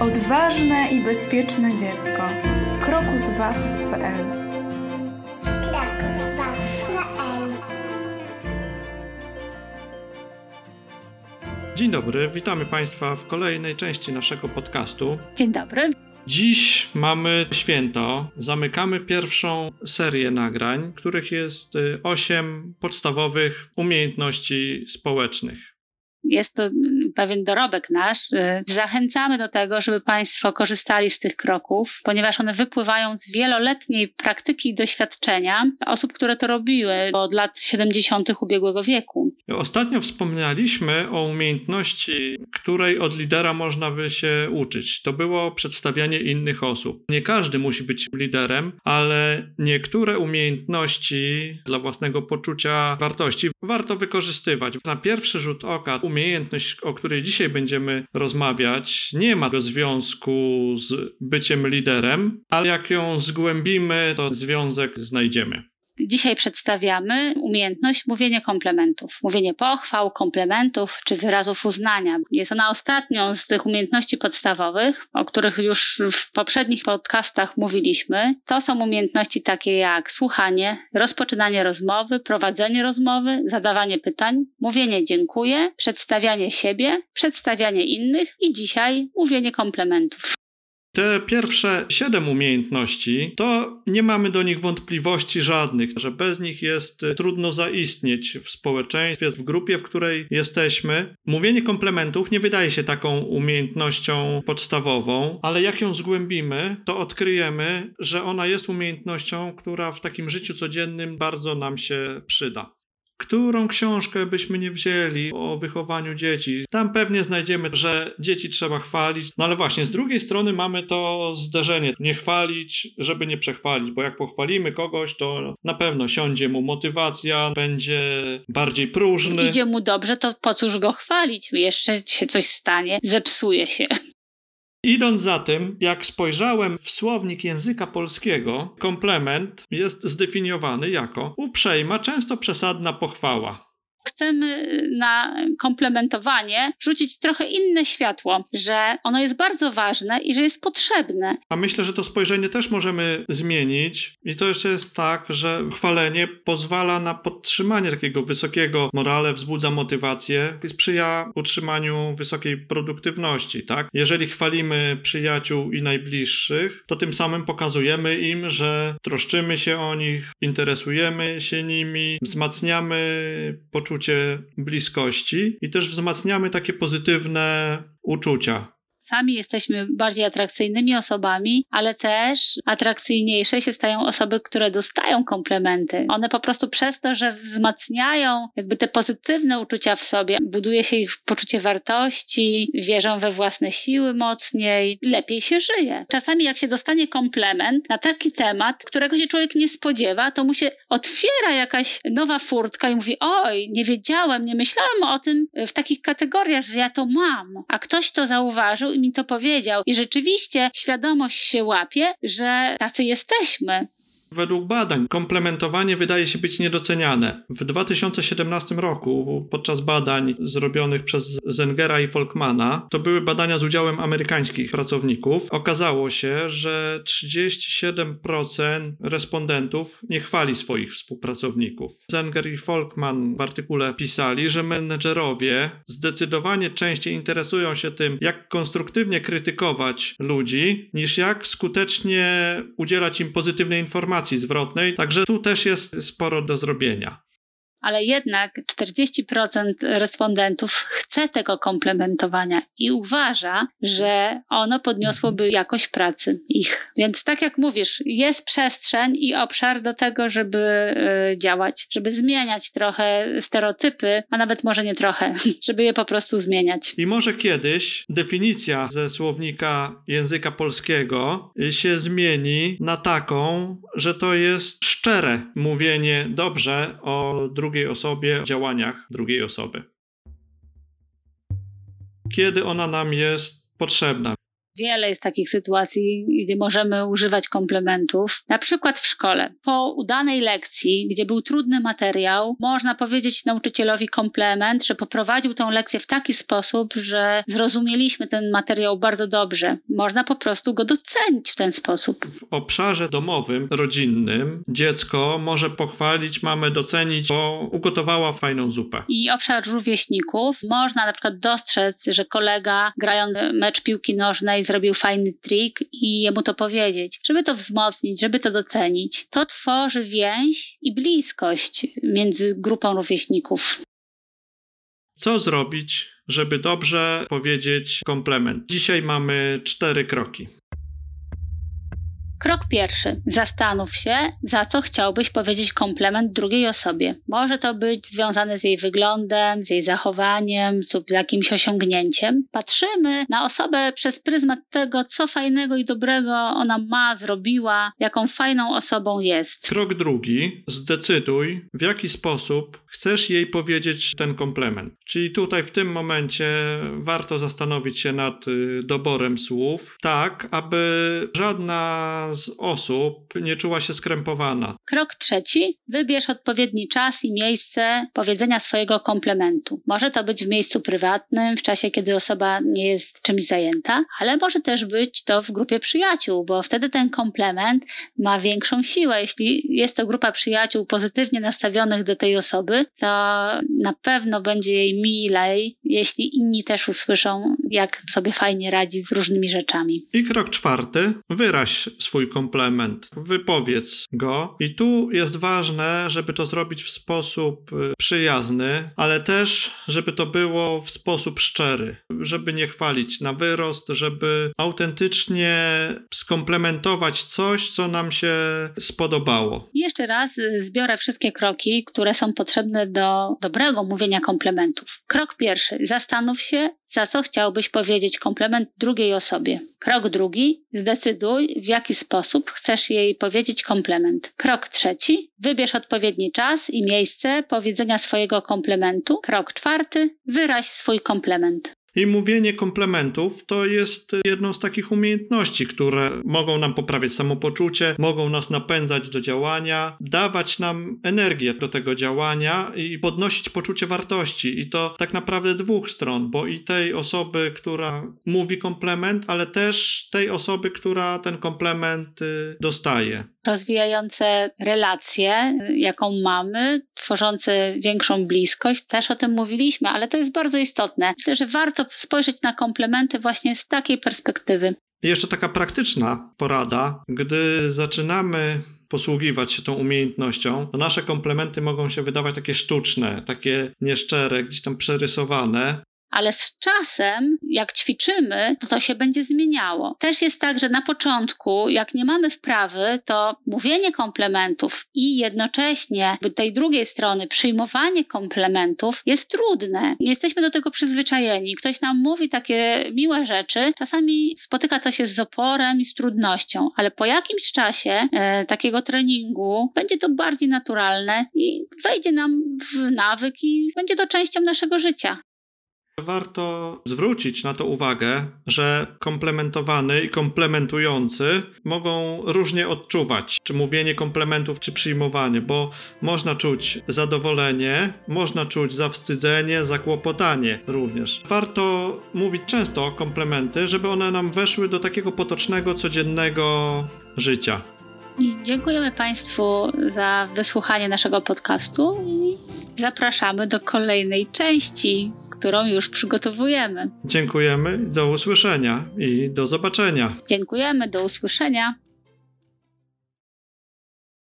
Odważne i bezpieczne dziecko. krokuswaw.pl Dzień dobry, witamy Państwa w kolejnej części naszego podcastu. Dzień dobry. Dziś mamy święto. Zamykamy pierwszą serię nagrań, których jest y, osiem podstawowych umiejętności społecznych jest to pewien dorobek nasz. Y, zachęcamy do tego, żeby Państwo korzystali z tych kroków, ponieważ one wypływają z wieloletniej praktyki i doświadczenia osób, które to robiły od lat 70. ubiegłego wieku. Ostatnio wspomnieliśmy o umiejętności, której od lidera można by się uczyć. To było przedstawianie innych osób. Nie każdy musi być liderem, ale niektóre umiejętności dla własnego poczucia wartości warto wykorzystywać. Na pierwszy rzut oka umiejętność, o której dzisiaj będziemy rozmawiać, nie ma związku z byciem liderem, ale jak ją zgłębimy, to związek znajdziemy. Dzisiaj przedstawiamy umiejętność mówienia komplementów, mówienie pochwał, komplementów czy wyrazów uznania. Jest ona ostatnią z tych umiejętności podstawowych, o których już w poprzednich podcastach mówiliśmy. To są umiejętności takie jak słuchanie, rozpoczynanie rozmowy, prowadzenie rozmowy, zadawanie pytań, mówienie dziękuję, przedstawianie siebie, przedstawianie innych i dzisiaj mówienie komplementów. Te pierwsze siedem umiejętności, to nie mamy do nich wątpliwości żadnych, że bez nich jest y, trudno zaistnieć w społeczeństwie, w grupie, w której jesteśmy. Mówienie komplementów nie wydaje się taką umiejętnością podstawową, ale jak ją zgłębimy, to odkryjemy, że ona jest umiejętnością, która w takim życiu codziennym bardzo nam się przyda którą książkę byśmy nie wzięli o wychowaniu dzieci. Tam pewnie znajdziemy, że dzieci trzeba chwalić, no ale właśnie z drugiej strony mamy to zderzenie. Nie chwalić, żeby nie przechwalić, bo jak pochwalimy kogoś, to na pewno siądzie mu motywacja, będzie bardziej próżny. Idzie mu dobrze, to po cóż go chwalić? Jeszcze się coś stanie, zepsuje się. Idąc za tym, jak spojrzałem w słownik języka polskiego, komplement jest zdefiniowany jako uprzejma, często przesadna pochwała chcemy na komplementowanie rzucić trochę inne światło, że ono jest bardzo ważne i że jest potrzebne. A myślę, że to spojrzenie też możemy zmienić i to jeszcze jest tak, że chwalenie pozwala na podtrzymanie takiego wysokiego morale, wzbudza motywację i sprzyja utrzymaniu wysokiej produktywności, tak? Jeżeli chwalimy przyjaciół i najbliższych, to tym samym pokazujemy im, że troszczymy się o nich, interesujemy się nimi, wzmacniamy poczucie poczucie bliskości i też wzmacniamy takie pozytywne uczucia sami jesteśmy bardziej atrakcyjnymi osobami, ale też atrakcyjniejsze się stają osoby, które dostają komplementy. One po prostu przez to, że wzmacniają jakby te pozytywne uczucia w sobie, buduje się ich poczucie wartości, wierzą we własne siły mocniej, lepiej się żyje. Czasami jak się dostanie komplement na taki temat, którego się człowiek nie spodziewa, to mu się otwiera jakaś nowa furtka i mówi: Oj, nie wiedziałem, nie myślałem o tym w takich kategoriach, że ja to mam. A ktoś to zauważył mi to powiedział. I rzeczywiście świadomość się łapie, że tacy jesteśmy. Według badań komplementowanie wydaje się być niedoceniane. W 2017 roku, podczas badań zrobionych przez Zengera i Folkmana, to były badania z udziałem amerykańskich pracowników, okazało się, że 37% respondentów nie chwali swoich współpracowników. Zenger i Folkman w artykule pisali, że menedżerowie zdecydowanie częściej interesują się tym, jak konstruktywnie krytykować ludzi, niż jak skutecznie udzielać im pozytywnej informacji informacji zwrotnej, także tu też jest sporo do zrobienia ale jednak 40% respondentów chce tego komplementowania i uważa, że ono podniosłoby jakość pracy ich. Więc tak jak mówisz, jest przestrzeń i obszar do tego, żeby y, działać, żeby zmieniać trochę stereotypy, a nawet może nie trochę, żeby je po prostu zmieniać. I może kiedyś definicja ze słownika języka polskiego się zmieni na taką, że to jest szczere mówienie dobrze o drugiej osobie, działaniach drugiej osoby. Kiedy ona nam jest potrzebna? Wiele jest takich sytuacji, gdzie możemy używać komplementów. Na przykład w szkole. Po udanej lekcji, gdzie był trudny materiał, można powiedzieć nauczycielowi komplement, że poprowadził tę lekcję w taki sposób, że zrozumieliśmy ten materiał bardzo dobrze. Można po prostu go docenić w ten sposób. W obszarze domowym, rodzinnym, dziecko może pochwalić mamę, docenić, bo ugotowała fajną zupę. I obszar rówieśników można na przykład dostrzec, że kolega grając mecz piłki nożnej zrobił fajny trik i jemu to powiedzieć, żeby to wzmocnić, żeby to docenić. To tworzy więź i bliskość między grupą rówieśników. Co zrobić, żeby dobrze powiedzieć komplement? Dzisiaj mamy cztery kroki. Krok pierwszy. Zastanów się, za co chciałbyś powiedzieć komplement drugiej osobie. Może to być związane z jej wyglądem, z jej zachowaniem lub jakimś osiągnięciem. Patrzymy na osobę przez pryzmat tego, co fajnego i dobrego ona ma, zrobiła, jaką fajną osobą jest. Krok drugi. Zdecyduj, w jaki sposób chcesz jej powiedzieć ten komplement. Czyli tutaj w tym momencie warto zastanowić się nad y, doborem słów, tak aby żadna z osób nie czuła się skrępowana. Krok trzeci. Wybierz odpowiedni czas i miejsce powiedzenia swojego komplementu. Może to być w miejscu prywatnym, w czasie, kiedy osoba nie jest czymś zajęta, ale może też być to w grupie przyjaciół, bo wtedy ten komplement ma większą siłę. Jeśli jest to grupa przyjaciół pozytywnie nastawionych do tej osoby, to na pewno będzie jej milej, jeśli inni też usłyszą, jak sobie fajnie radzi z różnymi rzeczami. I krok czwarty. Wyraź swój swój komplement, wypowiedz go. I tu jest ważne, żeby to zrobić w sposób y, przyjazny, ale też, żeby to było w sposób szczery, żeby nie chwalić na wyrost, żeby autentycznie skomplementować coś, co nam się spodobało. jeszcze raz y, zbiorę wszystkie kroki, które są potrzebne do dobrego mówienia komplementów. Krok pierwszy: zastanów się, za co chciałbyś powiedzieć komplement drugiej osobie. Krok drugi: zdecyduj, w jaki sposób chcesz jej powiedzieć komplement. Krok trzeci: wybierz odpowiedni czas i miejsce powiedzenia swojego komplementu. Krok czwarty: wyraź swój komplement. I mówienie komplementów to jest jedną z takich umiejętności, które mogą nam poprawiać samopoczucie, mogą nas napędzać do działania, dawać nam energię do tego działania i podnosić poczucie wartości. I to tak naprawdę dwóch stron, bo i tej osoby, która mówi komplement, ale też tej osoby, która ten komplement y, dostaje rozwijające relacje, jaką mamy, tworzące większą bliskość. Też o tym mówiliśmy, ale to jest bardzo istotne. Myślę, że warto spojrzeć na komplementy właśnie z takiej perspektywy. Jeszcze taka praktyczna porada, gdy zaczynamy posługiwać się tą umiejętnością, to nasze komplementy mogą się wydawać takie sztuczne, takie nieszczere, gdzieś tam przerysowane, ale z czasem, jak ćwiczymy, to to się będzie zmieniało. Też jest tak, że na początku, jak nie mamy wprawy, to mówienie komplementów i jednocześnie tej drugiej strony przyjmowanie komplementów jest trudne. Nie jesteśmy do tego przyzwyczajeni. Ktoś nam mówi takie miłe rzeczy, czasami spotyka to się z oporem i z trudnością, ale po jakimś czasie e, takiego treningu będzie to bardziej naturalne i wejdzie nam w nawyk i będzie to częścią naszego życia. Warto zwrócić na to uwagę, że komplementowany i komplementujący mogą różnie odczuwać, czy mówienie komplementów, czy przyjmowanie, bo można czuć zadowolenie, można czuć zawstydzenie, zakłopotanie również. Warto mówić często komplementy, żeby one nam weszły do takiego potocznego, codziennego życia. Dziękujemy Państwu za wysłuchanie naszego podcastu i zapraszamy do kolejnej części którą już przygotowujemy. Dziękujemy, do usłyszenia i do zobaczenia. Dziękujemy, do usłyszenia.